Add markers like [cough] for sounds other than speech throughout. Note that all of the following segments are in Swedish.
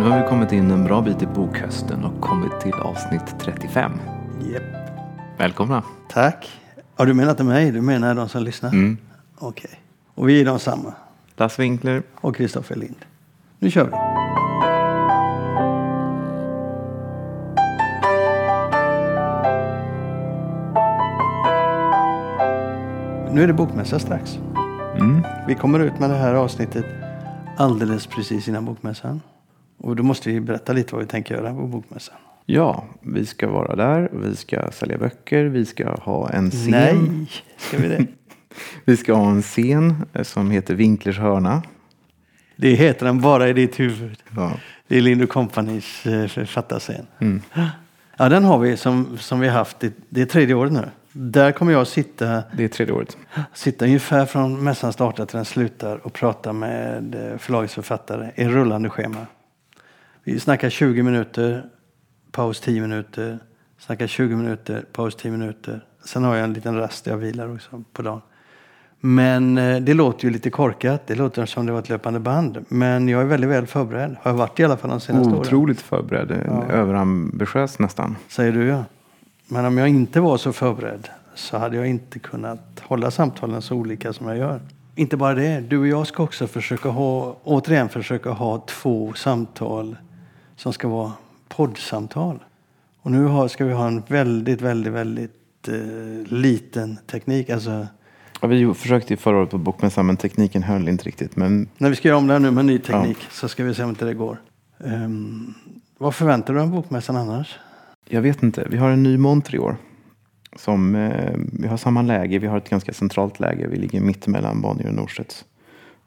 Nu har vi kommit in en bra bit i bokhösten och kommit till avsnitt 35. Japp. Välkomna! Tack. Ja, du menar inte mig, du menar de som lyssnar? Mm. Okej. Och vi är de samma. Lasse Winkler. Och Kristoffer Lind. Nu kör vi. Nu är det bokmässa strax. Mm. Vi kommer ut med det här avsnittet alldeles precis innan bokmässan. Och då måste vi berätta lite vad vi tänker göra på bokmässan. Ja, vi ska vara där, vi ska sälja böcker, vi ska ha en scen. Nej, ska vi det? [laughs] Vi ska ha en scen som heter Winklers hörna. Det heter den bara i ditt huvud. Ja. Det är Lind Companys eh, författarscen. Mm. Ja, den har vi som, som vi har haft. Det, det är tredje året nu. Där kommer jag sitta, Det är tredje året. sitta ungefär från mässan startar till den slutar och prata med eh, förlagets författare i rullande schema. Vi snackar 20 minuter, paus 10 minuter, snackar 20 minuter, paus 10 minuter. Sen har jag en liten rast där jag vilar också på dagen. Men eh, det låter ju lite korkat. Det låter som det var ett löpande band. Men jag är väldigt väl förberedd. Har jag varit i alla fall de senaste åren. Otroligt förberedd, Ja. överambitiös nästan. Säger du ja. Men om jag inte var så förberedd så hade jag inte kunnat hålla samtalen så olika som jag gör. Inte bara det, du och jag ska också försöka ha, återigen försöka ha två samtal som ska vara poddsamtal. Och nu har, ska vi ha en väldigt, väldigt, väldigt eh, liten teknik. Alltså, Ja, vi försökte ju förra året på Bokmässan men tekniken höll inte riktigt. Men när vi ska göra om det här nu med ny teknik så ska vi se om inte det går. Ehm, vad förväntar du dig av bokmässan annars? jag vet inte, vi har en ny monter i år. Som, eh, vi har samma läge, vi har ett ganska centralt läge. Vi ligger mitt emellan Bonnier och Norstedts.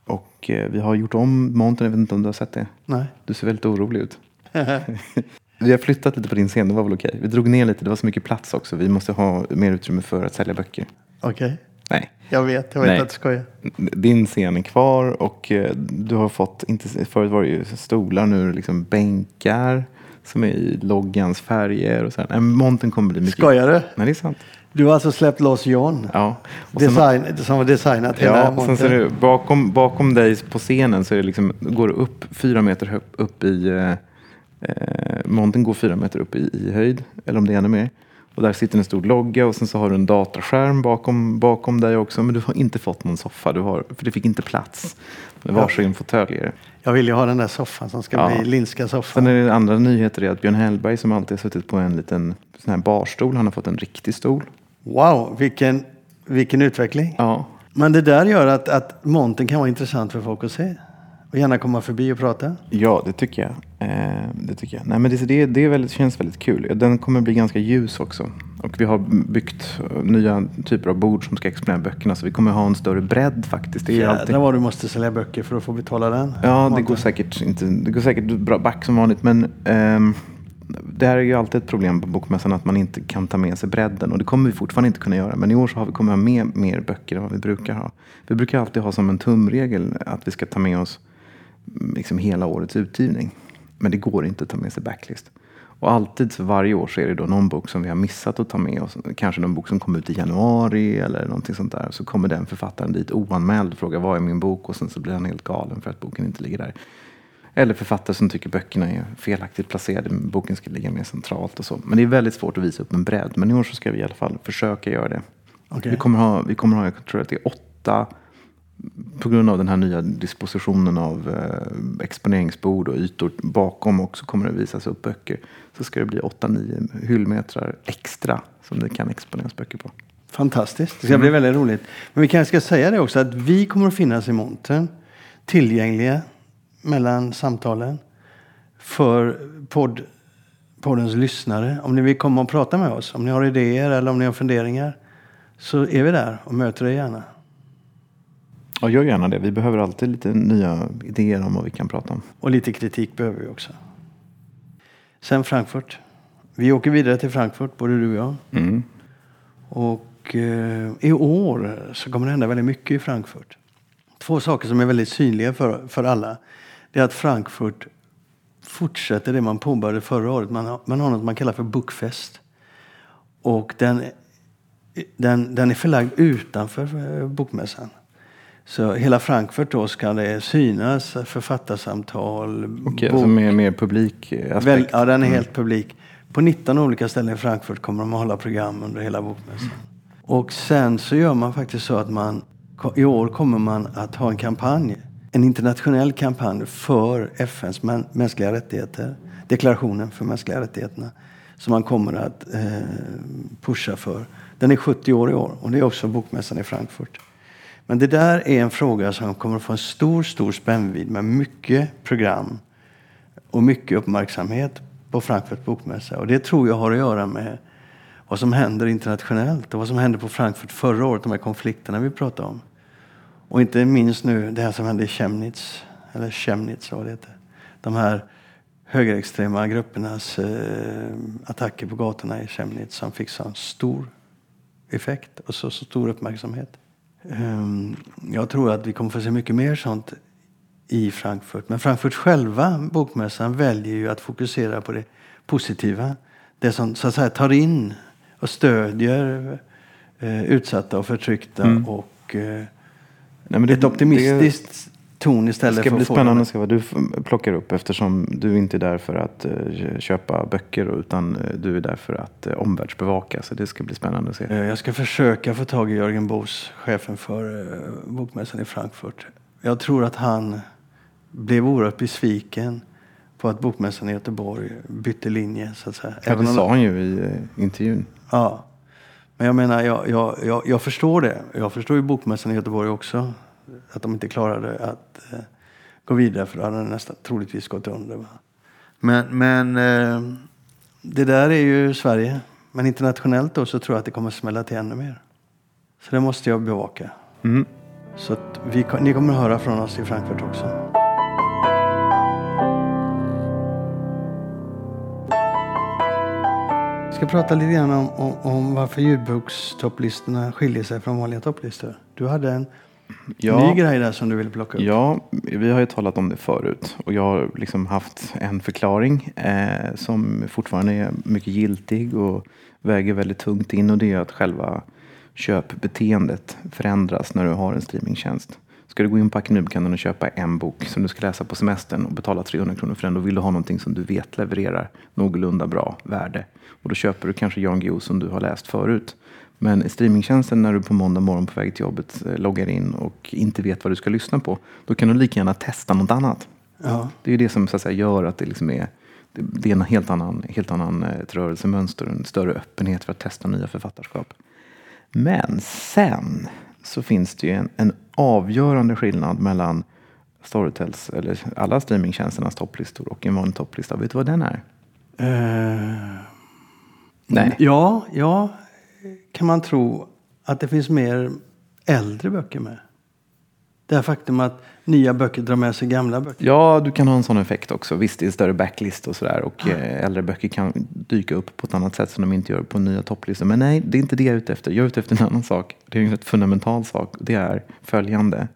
Och eh, vi har gjort om montern, jag vet inte om du har sett det? Nej. Du ser väldigt orolig ut. [laughs] Vi har flyttat lite på din scen, det var väl okej. Vi drog ner lite, det var så mycket plats också. Vi måste ha mer utrymme för att sälja böcker. Okej, Nej, jag vet. Jag vet Nej. att du skojar. din scen är kvar och eh, du har fått, inte, förut var det ju stolar, nu är det liksom bänkar som är i loggans färger och så. Nej, montern kommer bli mycket... Skojar du? Nej, det är sant. Du har alltså släppt loss John? Ja. Och sen- Design, som har designat hela Ja, och sen montern. det, bakom, bakom dig på scenen så är det liksom, går det upp fyra meter höp, upp i... Eh, montern går fyra meter upp i, i höjd, eller om det är ännu mer. Och där sitter en stor logga och sen så har du en dataskärm bakom, bakom dig också. Men du har inte fått någon soffa, du har, för det fick inte plats. Med varsin fåtöljer. Jag vill ju ha den där soffan som ska Ja. bli Lindska soffan. Sen är det andra nyheter är att Björn Hellberg som alltid har suttit på en liten sån här barstol, han har fått en riktig stol. Wow, vilken, vilken utveckling. Ja, Men det där gör att, att montern kan vara intressant för folk att se. Och gärna komma förbi och prata. Ja, det tycker jag. Eh, det tycker jag. Nej, men det, det, det är väldigt, känns väldigt kul. Den kommer bli ganska ljus också. Och vi har byggt eh, nya typer av bord som ska exponera böckerna. Så vi kommer ha en större bredd faktiskt. Det är ju alltid... Jädrar vad du måste sälja böcker för att få betala den. Ja, det går säkert inte. Det går säkert bra back som vanligt. Men ehm, det här är ju alltid ett problem på Bokmässan att man inte kan ta med sig bredden. Och det kommer vi fortfarande inte kunna göra. Men i år så har vi kommer ha med mer böcker än vad vi brukar ha. Vi brukar alltid ha som en tumregel att vi ska ta med oss liksom hela årets utgivning. Men det går inte att ta med sig backlist. Och alltid så varje år så är det då någon bok som vi har missat att ta med oss. Kanske någon bok som kom ut i januari eller någonting sånt där. Så kommer den författaren dit oanmäld och frågar vad är min bok? Och sen så blir han helt galen för att boken inte ligger där. Eller författare som tycker böckerna är felaktigt placerade. Boken ska ligga mer centralt och så. Men det är väldigt svårt att visa upp en bredd. Men i år så ska vi i alla fall försöka göra det. Okej. Vi kommer ha, vi kommer ha, jag tror att det är åtta, på grund av den här nya dispositionen av eh, exponeringsbord och ytor bakom också kommer det visas upp böcker. Så ska det bli åtta, nio hyllmetrar extra som det kan exponeras böcker på. Fantastiskt. Det ska bli väldigt roligt. Men vi kanske ska säga det också att vi kommer att finnas i montern. Tillgängliga mellan samtalen. För podd, poddens lyssnare. Om ni vill komma och prata med oss. Om ni har idéer eller om ni har funderingar. Så är vi där och möter er gärna. Ja, gör gärna det. Vi behöver alltid lite nya idéer om vad vi kan prata om. Och lite kritik behöver vi också. Sen Frankfurt. Vi åker vidare till Frankfurt, både du och jag. Mm. Och eh, i år så kommer det hända väldigt mycket i Frankfurt. Två saker som är väldigt synliga för, för alla. Det är att Frankfurt fortsätter det man påbörjade förra året. Man har, man har något man kallar för Bookfest. Och den, den, den är förlagd utanför eh, bokmässan. Så hela Frankfurt då ska det synas, författarsamtal. Okej, bok- alltså mer, mer publik aspekt. Ja, den är helt publik. På 19 olika ställen i Frankfurt kommer de att hålla program under hela bokmässan. Och sen så gör man faktiskt så att man i år kommer man att ha en kampanj. En internationell kampanj för FNs mä- mänskliga rättigheter. Deklarationen för mänskliga rättigheterna. Som man kommer att eh, pusha för. Den är 70 år i år och det är också bokmässan i Frankfurt. Men det där är en fråga som kommer att få en stor, stor spännvidd med mycket program och mycket uppmärksamhet på Frankfurt bokmässa. Och det tror jag har att göra med vad som händer internationellt och vad som hände på Frankfurt förra året, de här konflikterna vi pratade om. Och inte minst nu det här som hände i Chemnitz, eller Chemnitz vad det heter. De här högerextrema gruppernas eh, attacker på gatorna i Chemnitz som fick så stor effekt och så, så stor uppmärksamhet. Ehm, jag tror att vi kommer få se mycket mer sånt i Frankfurt. Men Frankfurt själva, bokmässan, väljer ju att fokusera på det positiva. Det som så att säga tar in och stödjer eh, utsatta och förtryckta och eh, Nej, men det, ett optimistiskt ton Det istället ska för bli spännande att se vad du plockar upp eftersom du inte är där för att eh, köpa böcker utan eh, du är där för att eh, omvärldsbevaka. Så det ska bli spännande att se. Jag ska försöka få tag i Jörgen Boos, chefen för bokmässan i Frankfurt. Jag tror att han blev oerhört besviken på att bokmässan i Göteborg bytte linje. Så att säga. Ja, det sa han ju i intervjun. Ja. Men jag menar, jag, jag, jag, jag förstår det. Jag förstår ju bokmässan i Göteborg också. Att de inte klarade att eh, gå vidare för då hade den nästan troligtvis gått under. Va? Men, men eh, det där är ju Sverige. Men internationellt då så tror jag att det kommer smälla till ännu mer. Så det måste jag bevaka. Mm. Så vi, ni kommer att höra från oss i Frankfurt också. Jag ska prata lite grann om, om, om varför ljudbokstopplistorna skiljer sig från vanliga topplistor. Du hade en Ja. ny grej där som du ville plocka upp. Ja, vi har ju talat om det förut och jag har liksom haft en förklaring eh, som fortfarande är mycket giltig och väger väldigt tungt in och det är att själva köpbeteendet förändras när du har en streamingtjänst. Ska du gå in på Akademibokhandeln och köpa en bok som du ska läsa på semestern och betala 300 kronor för den, då vill du ha någonting som du vet levererar någorlunda bra värde. Och då köper du kanske Jan Guillou som du har läst förut. Men i streamingtjänsten när du på måndag morgon på väg till jobbet eh, loggar in och inte vet vad du ska lyssna på, då kan du lika gärna testa något annat. Ja. Det är ju det som så att säga, gör att det, liksom är, det, är en helt annan, helt annan eh, ett rörelsemönster, en större öppenhet för att testa nya författarskap. Men sen så finns det ju en, en avgörande skillnad mellan Storytels, eller alla streamingtjänsternas topplistor och en vanlig topplista. Vet du vad den är? Eh, Nej. Ja, ja, kan man tro att det finns mer äldre böcker med. Det här faktum att nya böcker drar med sig gamla böcker. Ja, du kan ha en sån effekt också. Visst, det är större backlist och sådär. Och eh, äldre böcker kan dyka upp på ett annat sätt som de inte gör på nya topplistor. Men nej, det är inte det jag är ute efter. Jag är ute efter en annan sak. Det är en rätt fundamental sak. Det är följande.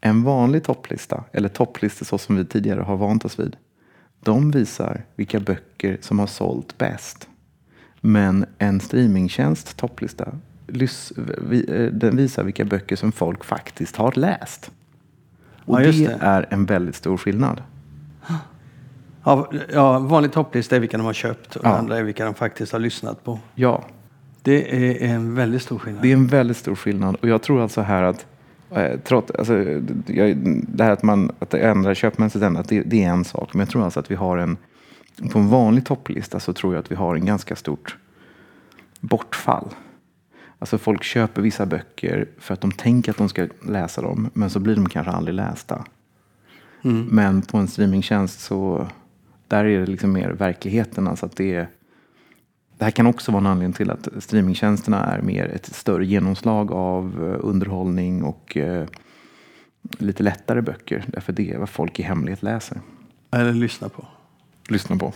En vanlig topplista, eller topplistor så som vi tidigare har vant oss vid. De visar vilka böcker som har sålt bäst. Men en streamingtjänst topplista eh, den visar vilka böcker som folk faktiskt har läst. Och Ja, det, det. är en väldigt stor skillnad. Ja, ja, vanlig topplista är vilka de har köpt och Ja. andra är vilka de faktiskt har lyssnat på. Ja, Det är en väldigt stor skillnad. det är en väldigt stor skillnad. Och jag tror alltså här att eh, trots, alltså, det- här att man att köpmässigt ändrat, det, det är en sak. Men jag tror alltså att vi har en, på en vanlig topplista så tror jag att vi har en ganska stort bortfall. Alltså folk köper vissa böcker för att de tänker att de ska läsa dem, men så blir de kanske aldrig lästa. Mm. Men på en streamingtjänst så där är det liksom mer verkligheten. Alltså att det, är, det här kan också vara en anledning till att streamingtjänsterna är mer ett större genomslag av eh, underhållning och eh, lite lättare böcker. Därför det är vad folk i hemlighet läser. Eller lyssna på. Lyssna på.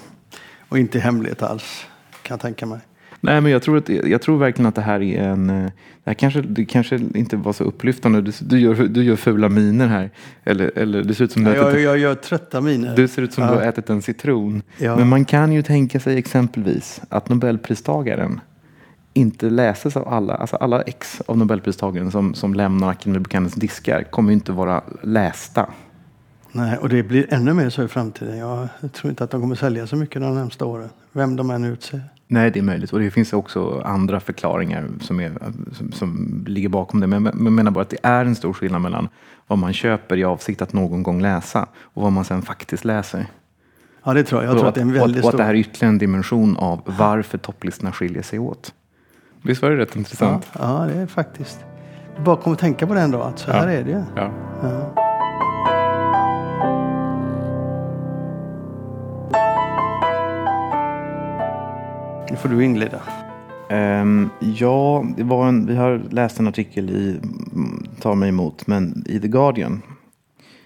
Och inte hemlighet alls, kan jag tänka mig. Nej, men jag tror, att, jag tror verkligen att det här är en... eh, Det här kanske, det kanske inte var så upplyftande. Du, du, gör, du gör fula miner här. Eller, eller det ser ut som du, har Jag, ätit, jag gör trötta miner. du ser ut som Ja. du har ätit en citron. Ja. Men man kan ju tänka sig exempelvis att Nobelpristagaren inte läses av alla. Alltså alla ex av Nobelpristagaren som, som lämnar Academy Buchanans diskar kommer ju inte vara lästa. Nej, och det blir ännu mer så i framtiden. Jag tror inte att de kommer sälja så mycket de närmsta åren. Vem de än utser. Nej, det är möjligt. Och det finns också andra förklaringar som, är, som, som ligger bakom det. Men jag menar bara att det är en stor skillnad mellan vad man köper i avsikt att någon gång läsa och vad man sen faktiskt läser. Ja, det tror jag. Jag tror och att det är en väldigt och att stor... det här är ytterligare en dimension av varför topplistorna skiljer sig åt. Visst var det rätt ja, intressant? ja, det är faktiskt. Bara kom att tänka på den då, att så här Ja. är det ju. Ja. Nu får du inleda. Ehm, ja, det var en, vi har läst en artikel i mm, Tar mig emot, men i The Guardian.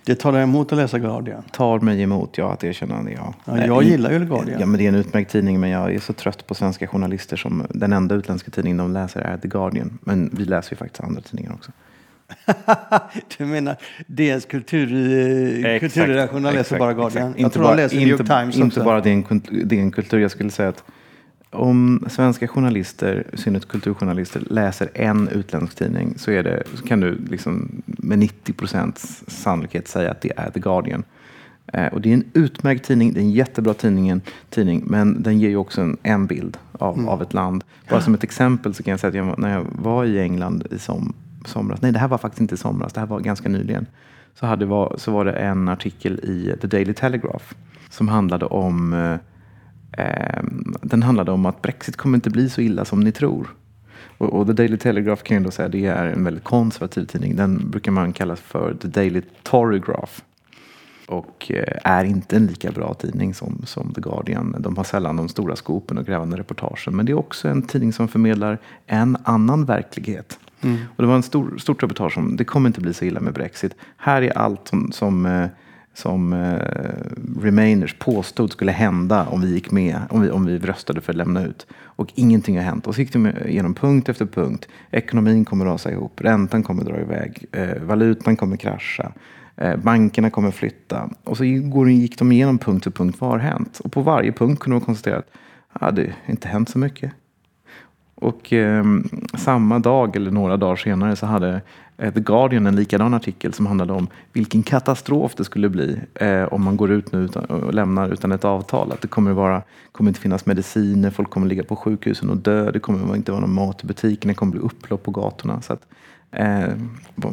Det tar dig emot att läsa Guardian. Tar mig emot, ja, att erkänna det. Ja. Ja, jag i- gillar ju The Guardian. Ja, men det är en utmärkt tidning, men jag är så trött på svenska journalister som den enda utländska tidningen de läser är The Guardian. Men vi läser ju faktiskt andra tidningar också. [laughs] Du menar DNs kultur, eh, Exakt, kulturredaktioner läser bara Guardian? exakt. Jag Inte tror bara- de läser New York inte, Times Inte också. bara DN, DN Kultur. Jag skulle säga att om svenska journalister, i synnerhet kulturjournalister, läser en utländsk tidning så, är det, så kan du liksom med 90 procents sannolikhet säga att det är The Guardian. Eh, och det är en utmärkt tidning, det är en jättebra tidning, tidning men den ger ju också en, en bild av, Mm. av ett land. Bara som ett exempel så kan jag säga att jag, när jag var i England i som, somras, nej det här var faktiskt inte i somras, det här var ganska nyligen, så, hade, var, så var det en artikel i The Daily Telegraph som handlade om eh, den handlade om att Brexit kommer inte bli så illa som ni tror. Och, och The Daily Telegraph kan jag då säga det är en väldigt konservativ tidning. Den brukar man kalla för The Daily Torygraph. Och eh, är inte en lika bra tidning som, som The Guardian. De har sällan de stora skopen och grävande reportagen. Men det är också en tidning som förmedlar en annan verklighet. Och det var en stor, stort reportage om det kommer inte bli så illa med Brexit. Här är allt som, som, eh, som eh, Remainers påstod skulle hända om vi gick med, om vi, om vi röstade för att lämna ut. Och ingenting har hänt. Och så gick de igenom punkt efter punkt. Ekonomin kommer rasa ihop, räntan kommer dra iväg, eh, valutan kommer krascha. Eh, Bankerna kommer flytta. Och så går- gick de igenom punkt för punkt. Vad har hänt? Och på varje punkt kunde man konstatera att ah, det har inte hänt så mycket. Och eh, samma dag eller några dagar senare så hade eh, The Guardian en likadan artikel som handlade om vilken katastrof det skulle bli eh, om man går ut nu utan, och lämnar utan ett avtal. Att det kommer, vara, kommer inte finnas mediciner, folk kommer ligga på sjukhusen och dö, det kommer inte vara någon mat i butiken, det kommer bli upplopp på gatorna. Så att, eh,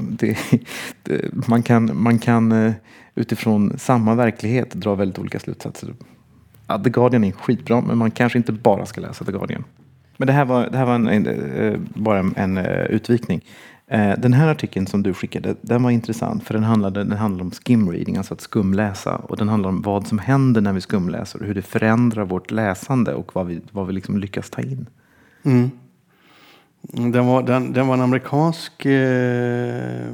det, [laughs] det, man kan, man kan eh, utifrån samma verklighet dra väldigt olika slutsatser. Ja, The Guardian är skitbra, men man kanske inte bara ska läsa The Guardian. Men det här var, det här var en, en, bara en, en utvikning. Eh, den här artikeln som du skickade, den var intressant för den handlade, den handlade om skimreading, alltså att skumläsa. Och den handlar om vad som händer när vi skumläser och hur det förändrar vårt läsande och vad vi, vad vi liksom lyckas ta in. Mm. Den, var, den, den var en amerikansk eh,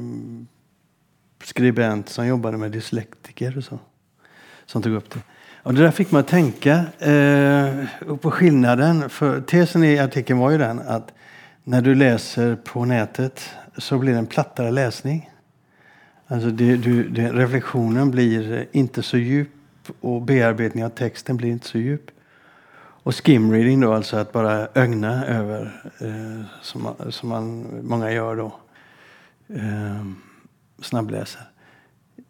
skribent som jobbade med dyslektiker och så. Som tog upp det. Och det där fick man att tänka eh, på skillnaden. För tesen i artikeln var ju den att när du läser på nätet så blir det en plattare läsning. Alltså det, du, det, reflektionen blir inte så djup och bearbetningen av texten blir inte så djup. Och skimreading då, alltså att bara ögna över, eh, som, man, som man, många gör då, eh, snabbläser,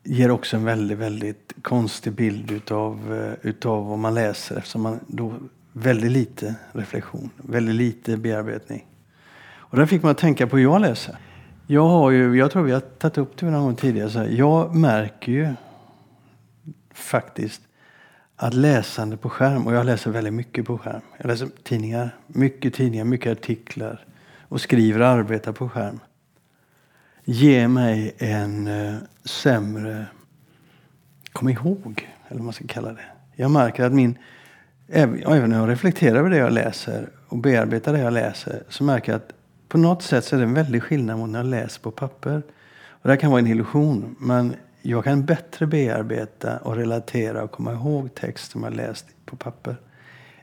ger också en väldigt, väldigt konstig bild utav, eh, utav vad man läser eftersom man då väldigt lite reflektion, väldigt lite bearbetning. Och där fick man att tänka på hur jag läser. Jag har ju, jag tror vi har tagit upp det någon gång tidigare, så här, jag märker ju faktiskt att läsande på skärm, och jag läser väldigt mycket på skärm. Jag läser tidningar, mycket tidningar, mycket artiklar och skriver och arbetar på skärm. Ger mig en eh, sämre kom ihåg, eller vad man ska kalla det. Jag märker att min, även, även när jag reflekterar över det jag läser och bearbetar det jag läser, så märker jag att på något sätt så är det en väldig skillnad mot när jag läser på papper. Och det här kan vara en illusion, men jag kan bättre bearbeta och relatera och komma ihåg text som jag läst på papper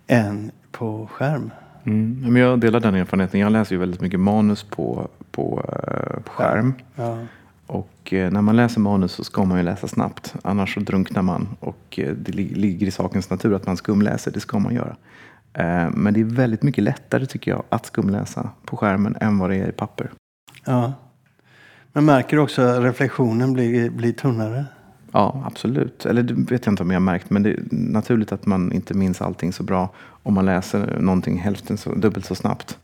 än på skärm. Mm. Men jag delar den erfarenheten. Jag läser ju väldigt mycket manus på, på, eh, på skärm. Ja. Och eh, när man läser manus så ska man ju läsa snabbt. Annars så drunknar man. Och eh, det li- ligger i sakens natur att man skumläser. Det ska man göra. Men det är väldigt mycket lättare tycker jag att skumläsa på skärmen än vad det är i papper. Ja. Men märker du också att reflektionen blir, blir tunnare? Ja, absolut. Eller det vet jag inte om jag har märkt. Men det är naturligt att man inte minns allting så bra om man läser någonting hälften så, dubbelt så snabbt.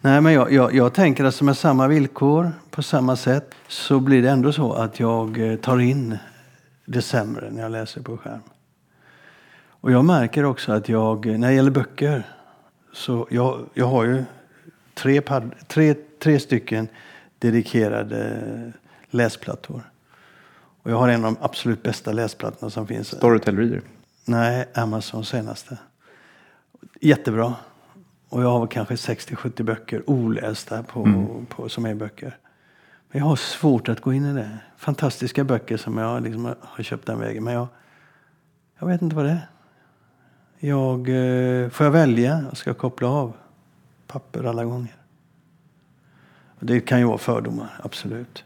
Nej, men jag, jag, jag tänker att med samma villkor, på samma sätt, så blir det ändå så att jag eh, tar in det sämre när jag läser på skärm. Och jag märker också att jag, eh, när det gäller böcker, så jag, jag har ju tre, pad, tre, tre stycken dedikerade läsplattor. Och jag har en av de absolut bästa läsplattorna som finns. Storytel Reader? Nej, Amazon senaste. Jättebra. Och jag har kanske 60-70 böcker olästa på, mm. på, som är böcker. Men jag har svårt att gå in i det. Fantastiska böcker som jag liksom har köpt den vägen. Men jag, jag vet inte vad det är. Jag, eh, får jag välja? Jag ska koppla av papper alla gånger. Det kan ju vara fördomar, absolut.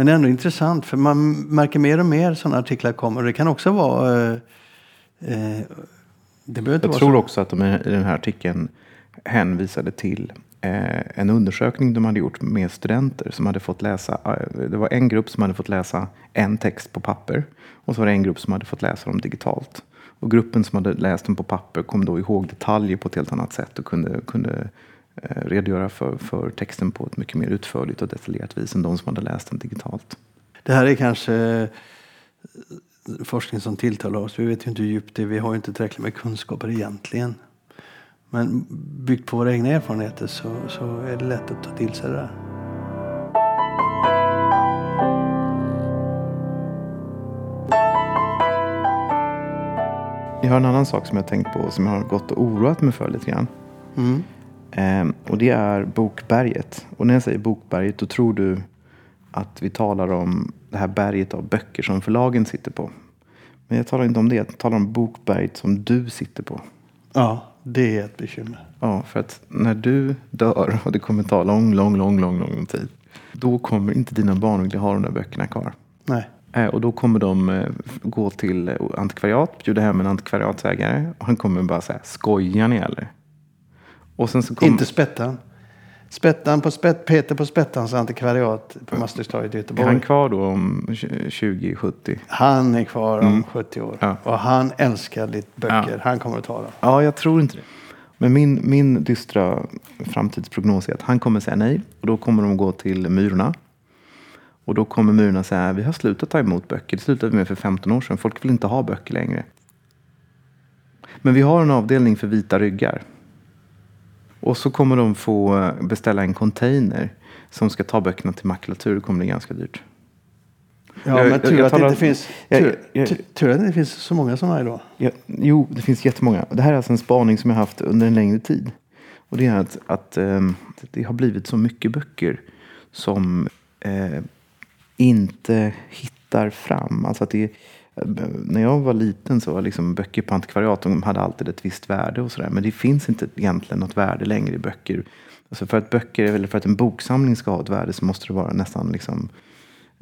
Men det är ändå intressant för man märker mer och mer sådana artiklar kommer. Det kan också vara... Eh, eh det Jag vara tror så. också att de i den här artikeln hänvisade till eh, en undersökning de hade gjort med studenter som hade fått läsa. Eh, det var en grupp som hade fått läsa en text på papper och så var det en grupp som hade fått läsa dem digitalt. Och gruppen som hade läst dem på papper kom då ihåg detaljer på ett helt annat sätt och kunde, kunde redogöra för, för texten på ett mycket mer utförligt och detaljerat vis än de som hade läst den digitalt. Det här är kanske eh, forskning som tilltalar oss. Vi vet ju inte hur djupt det är. Vi har ju inte tillräckligt med kunskaper egentligen. Men byggt på våra egna erfarenheter så, så är det lätt att ta till sig det där. Jag har en annan sak som jag tänkt på som jag har gått och oroat mig för lite grann. Mm. Ehm, och det är Bokberget. Och när jag säger Bokberget då tror du att vi talar om det här berget av böcker som förlagen sitter på. Men jag talar inte om det. Jag talar om Bokberget som du sitter på. Ja, det är ett bekymmer. Ja, för att när du dör [laughs] och det kommer ta lång, lång, lång, lång, lång tid. Då kommer inte dina barn vilja ha de där böckerna kvar. Nej. Eh, och då kommer de eh, gå till eh, antikvariat, bjuda hem en antikvariatsägare. Och han kommer bara säga, skojar ni eller? Och sen så kommer... Inte Spettan. Spettan på Spett, Peter på Spettans antikvariat på Masterinstorget i Göteborg. Är han kvar då om 2070? Han är kvar om mm. 70 år. Ja. Och han älskar ditt böcker. Ja. Han kommer att ta dem. Ja, jag tror inte det. Men min, min dystra framtidsprognos är att han kommer säga nej. Och då kommer de gå till Myrorna. Och då kommer Myrorna säga vi har slutat ta emot böcker. Det slutade vi med för 15 år sedan. Folk vill inte ha böcker längre. Men vi har en avdelning för vita ryggar. Och så kommer de få eh, beställa en container som ska ta böckerna till makulatur. Det kommer bli ganska dyrt. Ja, jag, men tur jag, att det inte finns, tur, jag, tur, att det inte finns så många sådana idag. Ja, jo, det finns jättemånga. Det här är alltså en spaning som jag haft under en längre tid. Och det är att, att um, det har blivit så mycket böcker som uh, inte hittar fram. Alltså att det, när jag var liten så var liksom böcker på antikvariat de hade alltid ett visst värde och sådär. Men det finns inte egentligen något värde längre i böcker. Alltså för att böcker, eller för att en boksamling ska ha ett värde så måste det vara nästan liksom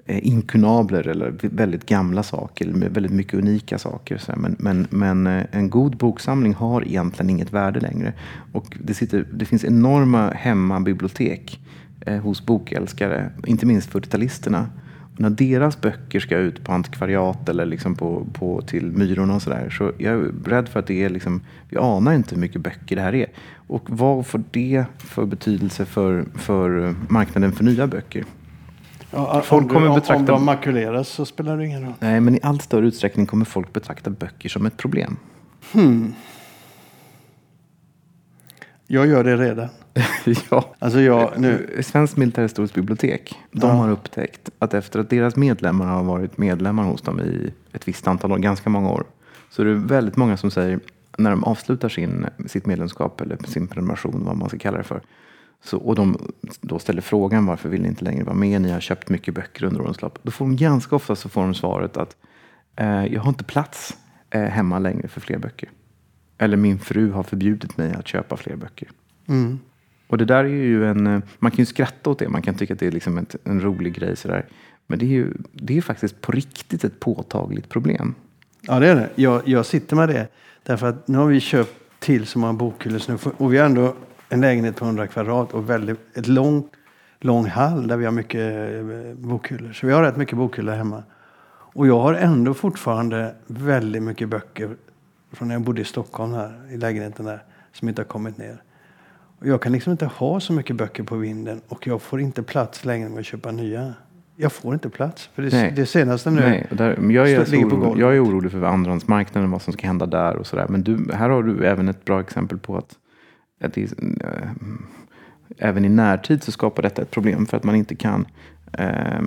eh, inkunabler eller väldigt gamla saker, eller väldigt mycket unika saker. Men, men, men eh, en god boksamling har egentligen inget värde längre. Och det, sitter, det finns enorma hemmabibliotek eh, hos bokälskare, inte minst 40-talisterna när deras böcker ska ut på antikvariat eller liksom på, på, till Myrorna och sådär. Så jag är rädd för att det är liksom, vi anar inte hur mycket böcker det här är. Och vad får det för betydelse för, för marknaden för nya böcker? Ja, folk om, kommer betrakta... om de makuleras så spelar det ingen roll. Nej, men i allt större utsträckning kommer folk betrakta böcker som ett problem. Hmm. Jag gör det redan. [laughs] ja. Alltså jag, nu... Svenskt militärhistoriskt bibliotek de ja. har upptäckt att efter att deras medlemmar har varit medlemmar hos dem i ett visst antal år, ganska många år, så är det väldigt många som säger när de avslutar sin, sitt medlemskap eller sin prenumeration, vad man ska kalla det för, så, och de då ställer frågan varför vill ni inte längre vara med? Ni har köpt mycket böcker under årens lopp. Då får de ganska ofta så får de svaret att eh, jag har inte plats eh, hemma längre för fler böcker. Eller min fru har förbjudit mig att köpa fler böcker. Mm. Och det där är ju en, eh, man kan ju skratta åt det, man kan tycka att det är liksom ett, en rolig grej sådär. Men det är ju det är faktiskt på riktigt ett påtagligt problem. Ja det är det. Jag, jag sitter med det. Därför att nu har vi köpt till så många bokhyllor. nu Och vi har ändå en lägenhet på 100 kvadrat och väldigt, ett lång, lång hall där vi har mycket eh, bokhyllor. Så vi har rätt mycket bokhyllor hemma. Och jag har ändå fortfarande väldigt mycket böcker från när jag bodde i Stockholm här, i lägenheten där, som inte har kommit ner. Och jag kan liksom inte ha så mycket böcker på vinden och jag får inte plats längre med att köpa nya. Jag får inte plats. För det, Nej. det senaste nu. Nej, där, jag, är ligger på orolig, jag är orolig för andrahandsmarknaden, vad som ska hända där och sådär. Men du, här har du även ett bra exempel på att, att det, eh, även i närtid så skapar detta ett problem för att man inte kan eh,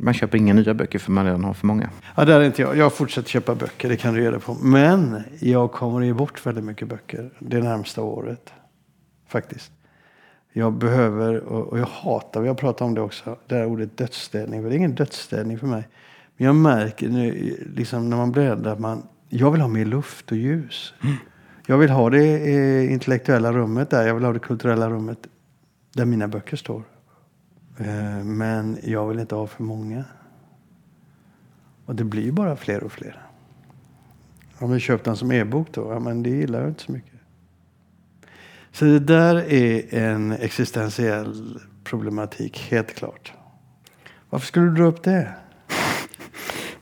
man köper inga nya böcker för man redan har för många. Ja, där är inte jag. Jag fortsätter köpa böcker, det kan du reda på. Men jag kommer ge bort väldigt mycket böcker det närmsta året. Faktiskt. Jag behöver, och jag hatar, vi har pratat om det också, det här ordet dödsställning. För det är ingen dödsställning för mig. Men jag märker nu, liksom när man bläddrar, att man, jag vill ha mer luft och ljus. Jag vill ha det eh, intellektuella rummet där, jag vill ha det kulturella rummet där mina böcker står. Eh, men jag vill inte ha för många. Och det blir ju bara fler och fler. Om vi köpt den som e-bok då, ja men det gillar jag inte så mycket. Så det där är en existentiell problematik, helt klart. Varför skulle du dra upp det?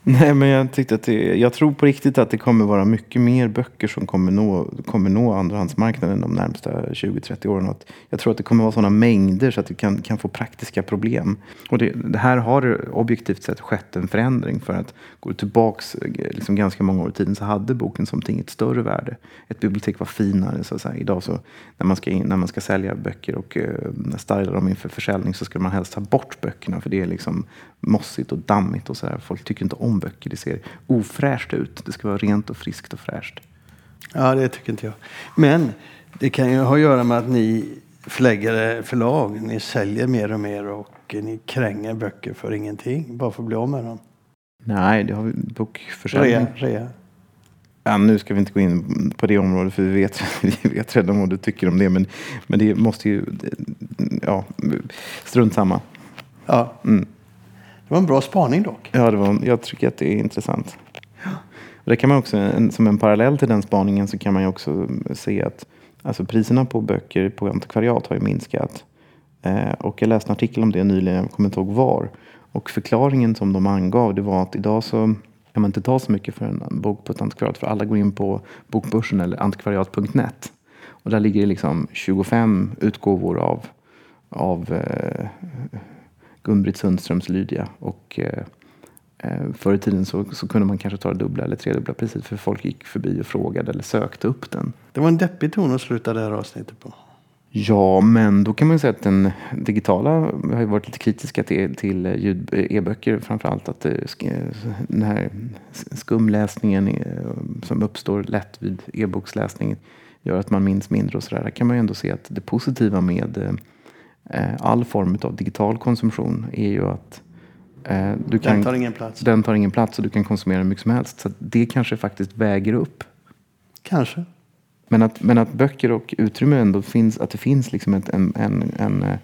Nej, men jag tyckte att det, jag tror på riktigt att det kommer vara mycket mer böcker som kommer nå, kommer nå andrahandsmarknaden de närmsta 20-30 åren. Och att jag tror att det kommer vara sådana mängder så att vi kan, kan få praktiska problem. Och det, det här har det objektivt sett skett en förändring. För att gå tillbaks liksom ganska många år i tiden så hade boken som ting ett större värde. Ett bibliotek var finare. Så att säga. Idag så när man ska, in, när man ska sälja böcker och uh, styla dem inför försäljning så ska man helst ta bort böckerna. För det är liksom mossigt och dammigt och sådär. Folk tycker inte om böcker. Det ser ofräscht ut. Det ska vara rent och friskt och fräscht. Ja, det tycker inte jag. Men det kan ju ha att göra med att ni förläggare, förlag, ni säljer mer och mer och ni kränger böcker för ingenting. Bara för att bli av med dem. Nej, det har vi bokförsäljning. Rea, rea. Ja, nu ska vi inte gå in på det området för vi vet, [laughs] vi vet redan vad du tycker om det. Men, men det måste ju... Ja, strunt samma. Ja, Mm. Det var en bra spaning dock. Ja, det var, jag tycker att det är intressant. Och det kan man också, som en parallell till den spaningen så kan man ju också se att alltså priserna på böcker på antikvariat har ju minskat. Eh, och jag läste en artikel om det nyligen, jag kommer inte ihåg var. Och förklaringen som de angav det var att idag så kan man inte ta så mycket för en bok på ett antikvariat för alla går in på Bokbörsen eller antikvariat.net. Och där ligger det liksom 25 utgåvor av, av eh, Gun-Britt Sundströms Lydia. Och eh, eh, förr i tiden så, så kunde man kanske ta det dubbla eller tredubbla priset för folk gick förbi och frågade eller sökte upp den. Det var en deppig ton att sluta det här avsnittet på. Ja, men då kan man ju säga att den digitala har ju varit lite kritiska till, till ljud, e-böcker framförallt. Att den här skumläsningen eh, som uppstår lätt vid e-boksläsning gör att man minns mindre och sådär. Där kan man ju ändå se att det positiva med eh, all form av digital konsumtion är ju att eh, du kan, Den tar ingen plats. den tar ingen plats och du kan konsumera hur mycket som helst. Så det kanske faktiskt väger upp Kanske. men att, men att böcker och utrymme ändå finns, att det finns liksom ett, en, en, en, eh,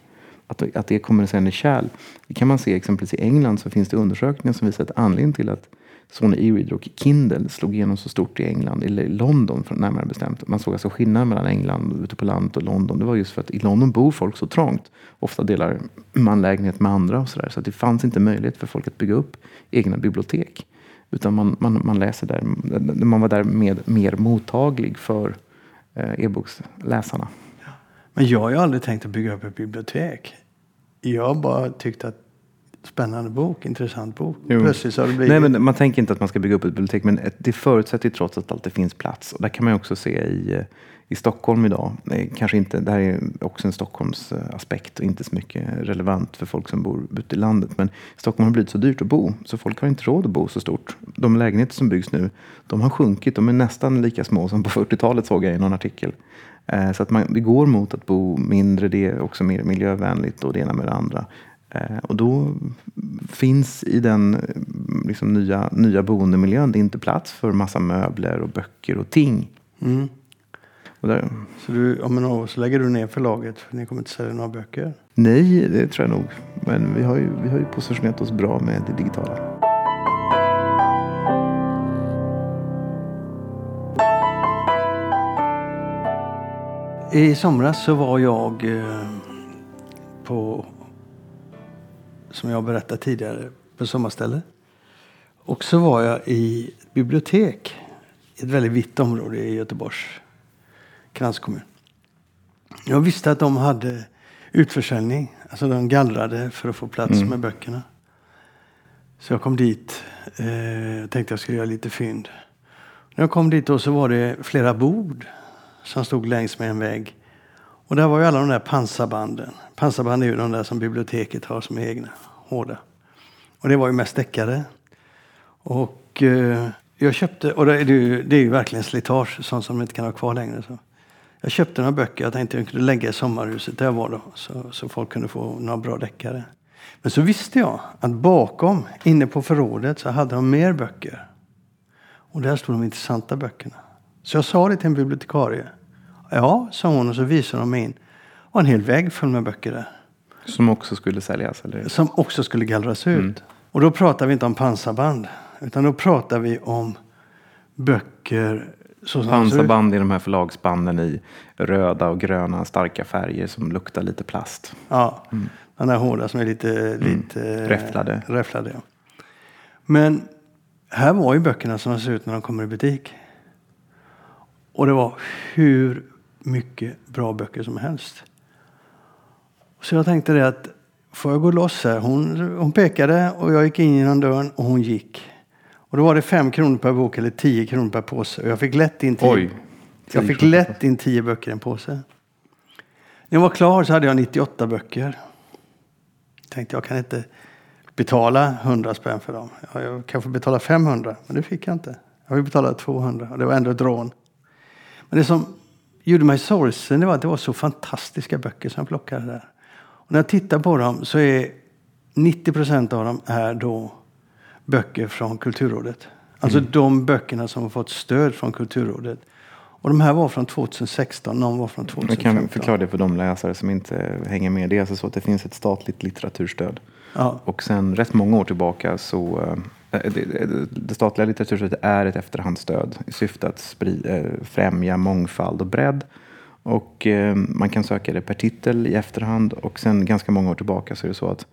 att, att det är kommunicerande kärl. Det kan man se exempelvis i England så finns det undersökningar som visar att anledningen till att Sony E-reader och Kindle slog igenom så stort i England, eller i London för närmare bestämt. Man såg alltså skillnaden mellan England ute på landet och London. Det var just för att i London bor folk så trångt. Ofta delar man lägenhet med andra och sådär. Så att det fanns inte möjlighet för folk att bygga upp egna bibliotek. Utan man, man, man läser där, man var där med, mer mottaglig för eh, e-boksläsarna. Men jag har ju aldrig tänkt att bygga upp ett bibliotek. Jag har bara tyckt att spännande bok, intressant bok. Jo. Plötsligt så har det blivit... Nej, men man tänker inte att man ska bygga upp ett bibliotek, men det förutsätter ju trots allt att det finns plats. Och där kan man också se i, eh, i Stockholm idag, kanske inte, det här är också en Stockholms eh, aspekt och inte så mycket relevant för folk som bor ute i landet. Men Stockholm har blivit så dyrt att bo, så folk har inte råd att bo så stort. De lägenheter som byggs nu, de har sjunkit, de är nästan lika små som på [laughs] 40-talet såg jag i någon artikel. Eh, Så att man, det går mot att bo mindre, det är också mer miljövänligt och det ena med det andra. Eh, Och då finns i den eh, liksom, nya, nya boendemiljön inte plats för massa möbler och böcker och ting. Mm. Och där, Så du, om några år så lägger du ner förlaget för ni kommer inte sälja några böcker. nej, det tror jag nog. Men vi har ju, vi har ju positionerat oss bra med det digitala. I somras så var jag eh, på, som jag berättade tidigare, på sommarställe. Och så var jag i ett bibliotek i ett väldigt vitt område i Göteborgs kranskommun. Jag visste att de hade utförsäljning. Alltså de gallrade för att få plats Mm. med böckerna. Så jag kom dit eh, tänkte jag skulle göra lite fynd. När jag kom dit då så var det flera bord som stod längs med en vägg. Och där var ju alla de där pansarbanden. Pansarband är ju de där som biblioteket har som är egna, hårda. Och det var ju mest deckare. Och eh, jag köpte, och det är, ju, det är ju verkligen slitage, sånt som man inte kan ha kvar längre. Så. Jag köpte några böcker jag tänkte jag kunde lägga i sommarhuset där jag var då, så, så folk kunde få några bra deckare. Men så visste jag att bakom, inne på förrådet, så hade de mer böcker. Och där stod de intressanta böckerna. Så jag sa det till en bibliotekarie. Ja, sa hon och så visade de mig in. Var en hel vägg full med böcker där. Som också skulle säljas? Eller? Som också skulle gallras ut. Och då pratar vi inte om pansarband. Utan då pratar vi om böcker. Pansarband i de här förlagsbanden i röda och gröna starka färger som luktar lite plast. Ja, de där hårda som är lite, lite Räfflade. räfflade ja. Men här var ju böckerna som de ser ut när de kommer i butik. Och det var hur mycket bra böcker som helst. Så jag tänkte det att får jag gå loss här? Hon, hon pekade och jag gick in genom dörren och hon gick. Och då var det fem kronor per bok eller tio kronor per påse. Och jag fick lätt in tio, Oj. jag fick lätt in tio böcker i en påse. När jag var klar så hade jag 98 böcker. Tänkte jag kan inte betala 100 spänn för dem. Ja, Jag kan få betala 500, men det fick jag inte. Jag fick betala 200 och det var ändå ett rån. Men det som gjorde mig sorgsen det var att det var så fantastiska böcker som jag plockade där. Och när jag tittar på dem så är 90 procent av dem är då böcker från Kulturrådet. Alltså de böckerna som har fått stöd från Kulturrådet. Och de här var från 2016, någon var från Jag 2015. kan förklara det för de läsare som inte hänger med. Det är alltså så att det finns ett statligt litteraturstöd. Ja. Och sen rätt många år tillbaka så eh, det, statliga litteraturstödet är ett efterhandsstöd i syfte att eh, främja mångfald och bredd. Och eh, man kan söka det per titel i efterhand och sen ganska många år tillbaka så är det så att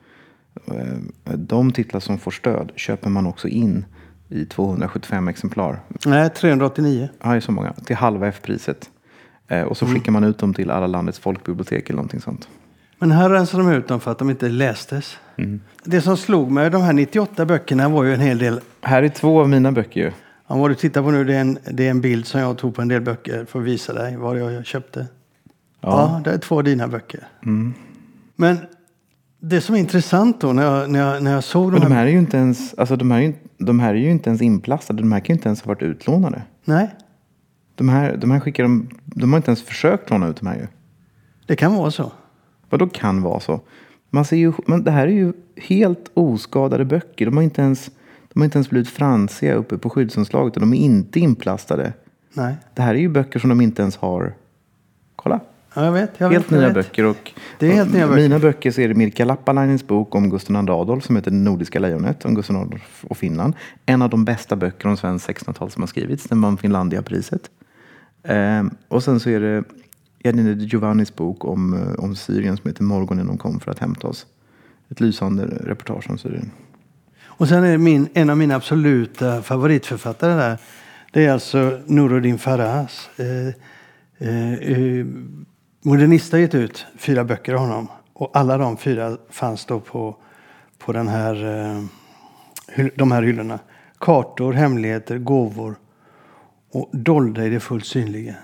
de titlar som får stöd köper man också in i 275 exemplar. Nej, 389. Ja, det är så många. Till halva F-priset. Och så Mm. skickar man ut dem till alla landets folkbibliotek eller någonting sånt. Men här rensar de ut dem för att de inte lästes. Det som slog mig, de här 98 böckerna var ju en hel del. Här är två av mina böcker ju. Ja, vad du tittar på nu det är, en, det är en bild som jag tog på en del böcker för att visa dig vad jag köpte. Ja, det är två av dina böcker. Men det som är intressant då när jag, när jag, när jag såg Men de de här... här är ju inte ens, alltså de här är ju, de här är ju inte ens inplastade. De här kan ju inte ens ha varit utlånade. Nej, De här, de här skickar de, de har inte ens försökt låna ut de här ju. det kan vara så. Vad då kan vara så? Man ser ju, men det här är ju helt oskadade böcker. De har inte ens, de har inte ens blivit fransiga uppe på skyddsomslaget. och De är inte inplastade. Nej, Det här är ju böcker som de inte ens har. Kolla. ja, jag vet. Jag Helt vet, jag nya vet. böcker. Och, Det är helt nya böcker. Mina böcker så är det Mirka Lappalainens bok om Gustav II Adolf som heter Det nordiska lejonet om Gustav II Adolf och Finland. En av de bästa böcker om svenskt 1600-tal som har skrivits. Den vann Finlandiapriset. Ehm, och sen så är det Edin Giovannis bok om, eh, om Syrien som heter Morgonen de kom för att hämta oss. Ett lysande reportage om Syrien. Och sen är det min, en av mina absoluta favoritförfattare där. Det är alltså Nuruddin Faraz. Eh, eh, eh, Modernista har gett ut fyra böcker av honom. Och alla de fyra fanns då på, på den här, eh, de här hyllorna. Kartor, hemligheter, gåvor och dolda i det fullt synliga.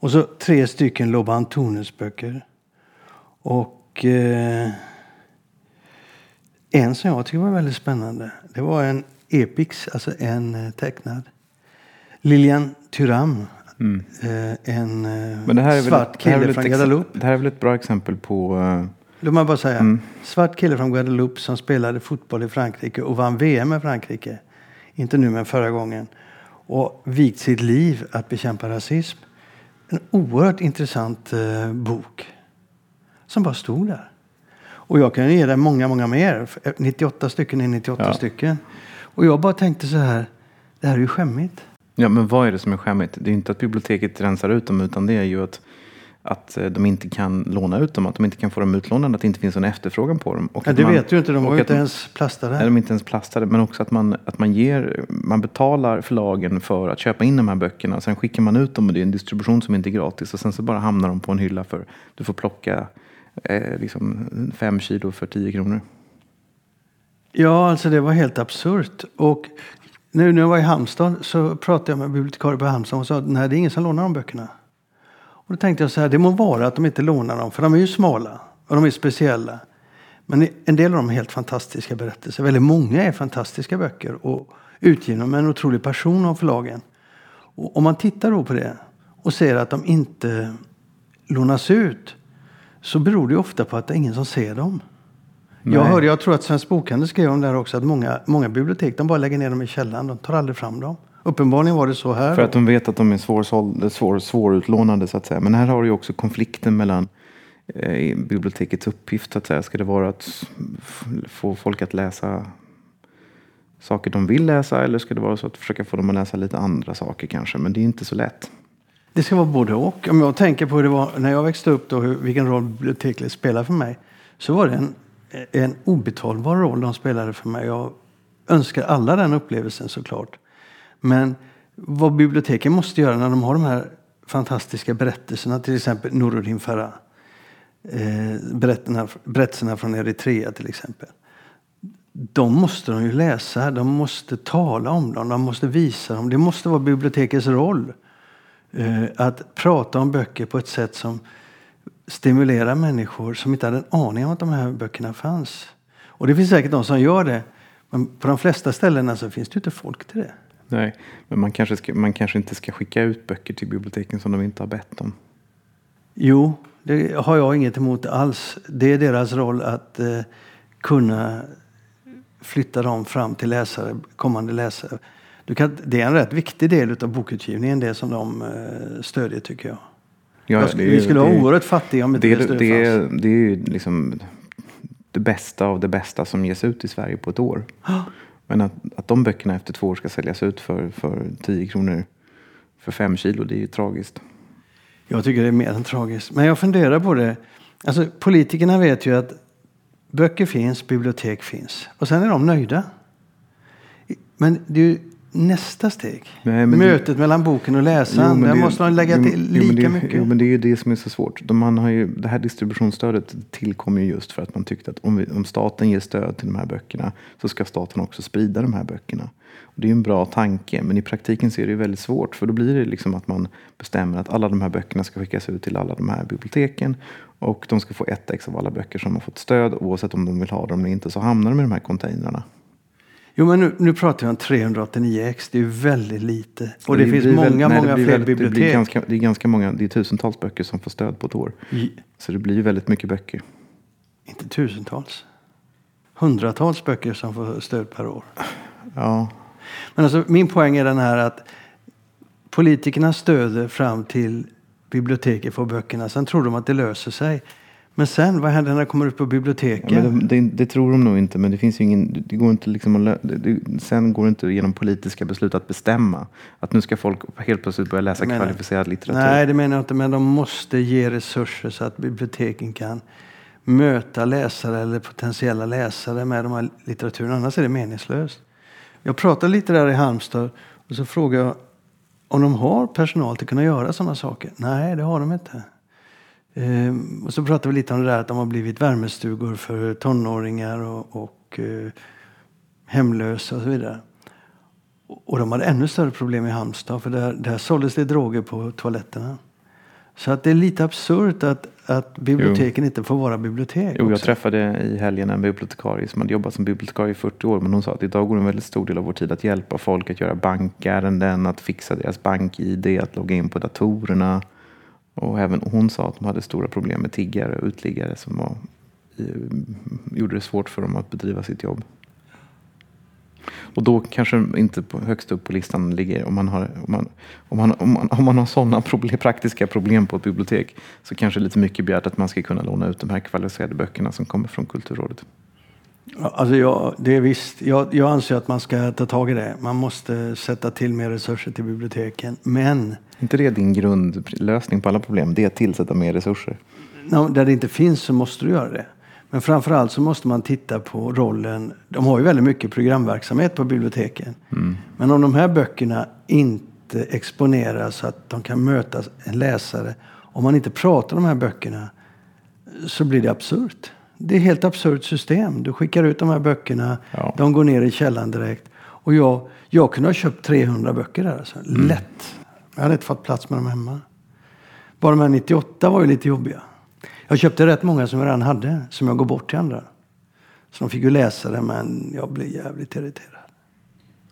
Och så tre stycken Loba Antunes böcker. Och eh, en som jag tycker var väldigt spännande. Det var en Epix, alltså en eh, tecknad. Lilian Thuram. Eh, en eh, Mm. Väl, svart kille väl ett från Guadeloupe. Det här är väl ett bra exempel på eh, Låt mig bara säga. Mm. Svart kille från Guadeloupe som spelade fotboll i Frankrike och vann VM med Frankrike. Inte nu men förra gången. Och vikt sitt liv att bekämpa rasism. En oerhört intressant eh, bok. Som bara stod där. Och jag kan ge dig många, många mer. 98 stycken är 98 Ja. stycken. Och jag bara tänkte så här. Det här är ju skämmigt. Ja, men vad är det som är skämmigt? Det är inte att biblioteket rensar ut dem, utan det är ju att, att eh, de inte kan låna ut dem, att de inte kan få dem utlånade, att det inte finns en efterfrågan på dem. Och ja, det man, vet du inte, de var ju inte ens plastade. Nej, de är inte ens plastade, men också att man, att man ger, man betalar förlagen för att köpa in de här böckerna. Sen skickar man ut dem och det är en distribution som inte är gratis och sen så bara hamnar de på en hylla för du får plocka eh, liksom fem kilo för tio kronor. Ja, alltså det var helt absurt. Och nu när jag var i Halmstad så pratade jag med bibliotekarie på Halmstad och sa att nej, det är ingen som lånar de böckerna. Och då tänkte jag så här, det må vara att de inte lånar dem, för de är ju smala och de är speciella. Men en del av dem är helt fantastiska berättelser. Väldigt många är fantastiska böcker och utgivna med en otrolig passion av förlagen. Och om man tittar då på det och ser att de inte lånas ut så beror det ofta på att det är ingen som ser dem. Jag hörde, jag tror att Svensk Bokhandel skrev om det här också, att många, många bibliotek de bara lägger ner dem i källaren. De tar aldrig fram dem. Uppenbarligen var det så här. För att de vet att de är svår, svår, svårutlånade så att säga. Men här har du ju också konflikten mellan eh, bibliotekets uppgift så att säga. Ska det vara att få folk att läsa saker de vill läsa eller ska det vara så att försöka få dem att läsa lite andra saker kanske. Men det är inte så lätt. Det ska vara både och. Om jag tänker på hur det var när jag växte upp då, vilken roll biblioteket spelade för mig. Så var det en, en obetalbar roll de spelade för mig. Jag önskar alla den upplevelsen såklart. Men vad biblioteken måste göra när de har de här fantastiska berättelserna, till exempel Nuruddin Farah. Eh, berättelserna från Eritrea till exempel. De måste de ju läsa, de måste tala om dem, de måste visa dem. Det måste vara bibliotekets roll. Eh, att prata om böcker på ett sätt som stimulerar människor som inte hade en aning om att de här böckerna fanns. Och det finns säkert de som gör det. Men på de flesta ställena så alltså finns det inte folk till det. Nej, men man kanske, ska, man kanske inte ska skicka ut böcker till biblioteken som de inte har bett om. Jo, det har jag inget emot alls. Det är deras roll att eh, kunna flytta dem fram till läsare, kommande läsare. Kan, det är en rätt viktig del av bokutgivningen, det som de eh, stödjer tycker jag. Ja, jag, vi skulle vara oerhört fattiga om inte det, det, det, fanns. det är ju liksom det bästa av det bästa som ges ut i Sverige på ett år. Men att, att de böckerna efter två år ska säljas ut för, för 10 kronor för fem kilo, det är ju tragiskt. Jag tycker det är mer än tragiskt. Men jag funderar på det. Alltså, politikerna vet ju att böcker finns, bibliotek finns. Och sen är de nöjda. Men det är ju nästa steg. Nej, Mötet det, mellan boken och läsaren. Jo, där det, måste man lägga till jo, lika det, mycket. Jo, men det är ju det som är så svårt. Man har ju, det här distributionsstödet tillkommer ju just för att man tyckte att om, vi, om staten ger stöd till de här böckerna så ska staten också sprida de här böckerna. Och det är ju en bra tanke, men i praktiken så är det ju väldigt svårt. För då blir det liksom att man bestämmer att alla de här böckerna ska skickas ut till alla de här biblioteken. Och de ska få ett ex av alla böcker som har fått stöd. Oavsett om de vill ha dem eller inte så hamnar de i de här containrarna. Jo, men nu, nu pratar vi om 389x. Det är ju väldigt lite. Och det, det finns många, väldigt, många nej, fler väldigt, bibliotek. Det, ganska, det, är ganska många, det är tusentals böcker som får stöd på ett år. I, så det blir ju väldigt mycket böcker. Inte tusentals. Hundratals böcker som får stöd per år. Ja. Men alltså, min poäng är den här att politikerna stöder fram till biblioteket får böckerna. Sen tror de att det löser sig. Men sen, vad händer när det kommer ut på biblioteket? Ja, det, det, det, tror de nog inte, men det finns ingen, det går inte liksom att, det, sen går det inte genom politiska beslut att bestämma att nu ska folk helt plötsligt börja läsa menar, kvalificerad litteratur. Nej, det menar jag inte, men de måste ge resurser så att biblioteken kan möta läsare eller potentiella läsare med de här litteraturen. Annars är det meningslöst. Jag pratade lite där i Halmstad och så frågade jag om de har personal till att kunna göra sådana saker. Nej, det har de inte. Ehm, och så pratade vi lite om det där att de har blivit värmestugor för tonåringar och, och eh, hemlösa och så vidare. Och de hade ännu större problem i Halmstad för där, där såldes det droger på toaletterna. Så att det är lite absurt att, att biblioteken jo. inte får vara bibliotek. Jo, jag träffade i helgen en bibliotekarie som hade jobbat som bibliotekarie i 40 år. Men hon sa att idag går en väldigt stor del av vår tid att hjälpa folk att göra bankärenden, att fixa deras bank-id, att logga in på datorerna. Och även hon sa att de hade stora problem med tiggare och utliggare som var, eh, gjorde det svårt för dem att bedriva sitt jobb. Och då kanske inte på, högst upp på listan ligger, om man har, om man, om man, om man, om man har sådana problem, praktiska problem på ett bibliotek, så kanske lite mycket begärt att man ska kunna låna ut de här kvalificerade böckerna som kommer från Kulturrådet. Ja, Alltså jag, det är visst. Jag, jag anser att man ska ta tag i det. Man måste sätta till mer resurser till biblioteken. Men inte det din grundlösning på alla problem? Det är att tillsätta mer resurser. Ja, där det inte finns så måste du göra det. Men framförallt så måste man titta på rollen. De har ju väldigt mycket programverksamhet på biblioteken. Men om de här böckerna inte exponeras så att de kan möta en läsare. Om man inte pratar om de här böckerna så blir det absurt. Det är ett helt absurt system. Du skickar ut de här böckerna, Ja. de går ner i källaren direkt. Och jag, jag kunde ha köpt 300 böcker där. Alltså. Lätt. Jag hade inte fått plats med dem hemma. Bara de här 98 var ju lite jobbiga. Jag köpte rätt många som jag redan hade, som jag går bort till andra. Så de fick ju läsa det, men jag blev jävligt irriterad.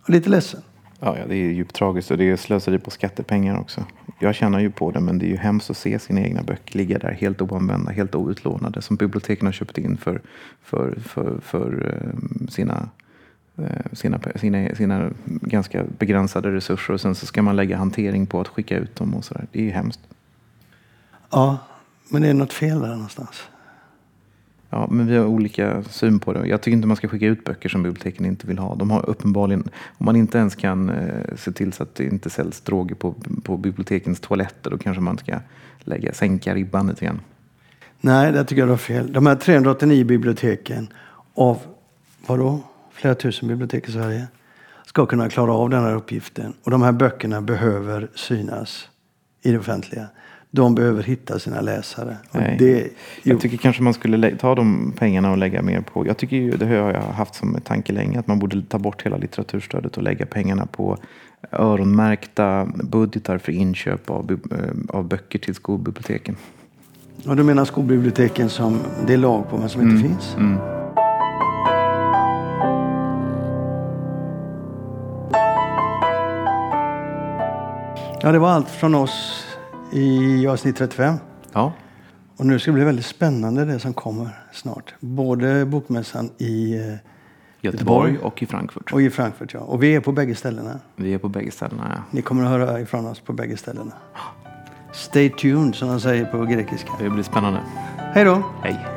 Och lite ledsen. Ja, ja, det är djupt tragiskt och det är slöseri på skattepengar också. Jag tjänar ju på det, men det är ju hemskt att se sina egna böcker ligga där helt oanvända, helt outlånade, som biblioteken har köpt in för, för, för, för eh, sina, eh, sina, sina, sina ganska begränsade resurser och sen så ska man lägga hantering på att skicka ut dem och sådär. Det är ju hemskt. Ja, men det är något fel där någonstans. Ja, men vi har olika syn på det. Jag tycker inte man ska skicka ut böcker som biblioteken inte vill ha. De har uppenbarligen, om man inte ens kan eh, se till så att det inte säljs droger på, på bibliotekens toaletter, då kanske man ska lägga, sänka ribban lite grann. Nej, det tycker jag du har fel. De här 389 biblioteken av, vadå, flera tusen bibliotek i Sverige ska kunna klara av den här uppgiften. Och de här böckerna behöver synas i det offentliga. De behöver hitta sina läsare. Det, Jag tycker kanske man skulle ta de pengarna och lägga mer på. Jag tycker ju, det har jag haft som tanke länge, att man borde ta bort hela litteraturstödet och lägga pengarna på öronmärkta budgetar för inköp av, eh, av böcker till skolbiblioteken. och du menar skolbiblioteken som det är lag på men som inte finns? Mm. Ja, det var allt från oss i avsnitt 35. Ja, Och nu ska det bli väldigt spännande det som kommer snart. Både bokmässan i eh, Göteborg och i Frankfurt. och i Frankfurt. Ja. Och vi är på bägge ställena. Vi är på bägge ställena. Ja. Ni kommer att höra ifrån oss på bägge ställena. Stay tuned som de säger på grekiska. Det blir spännande. Hej då! Hej!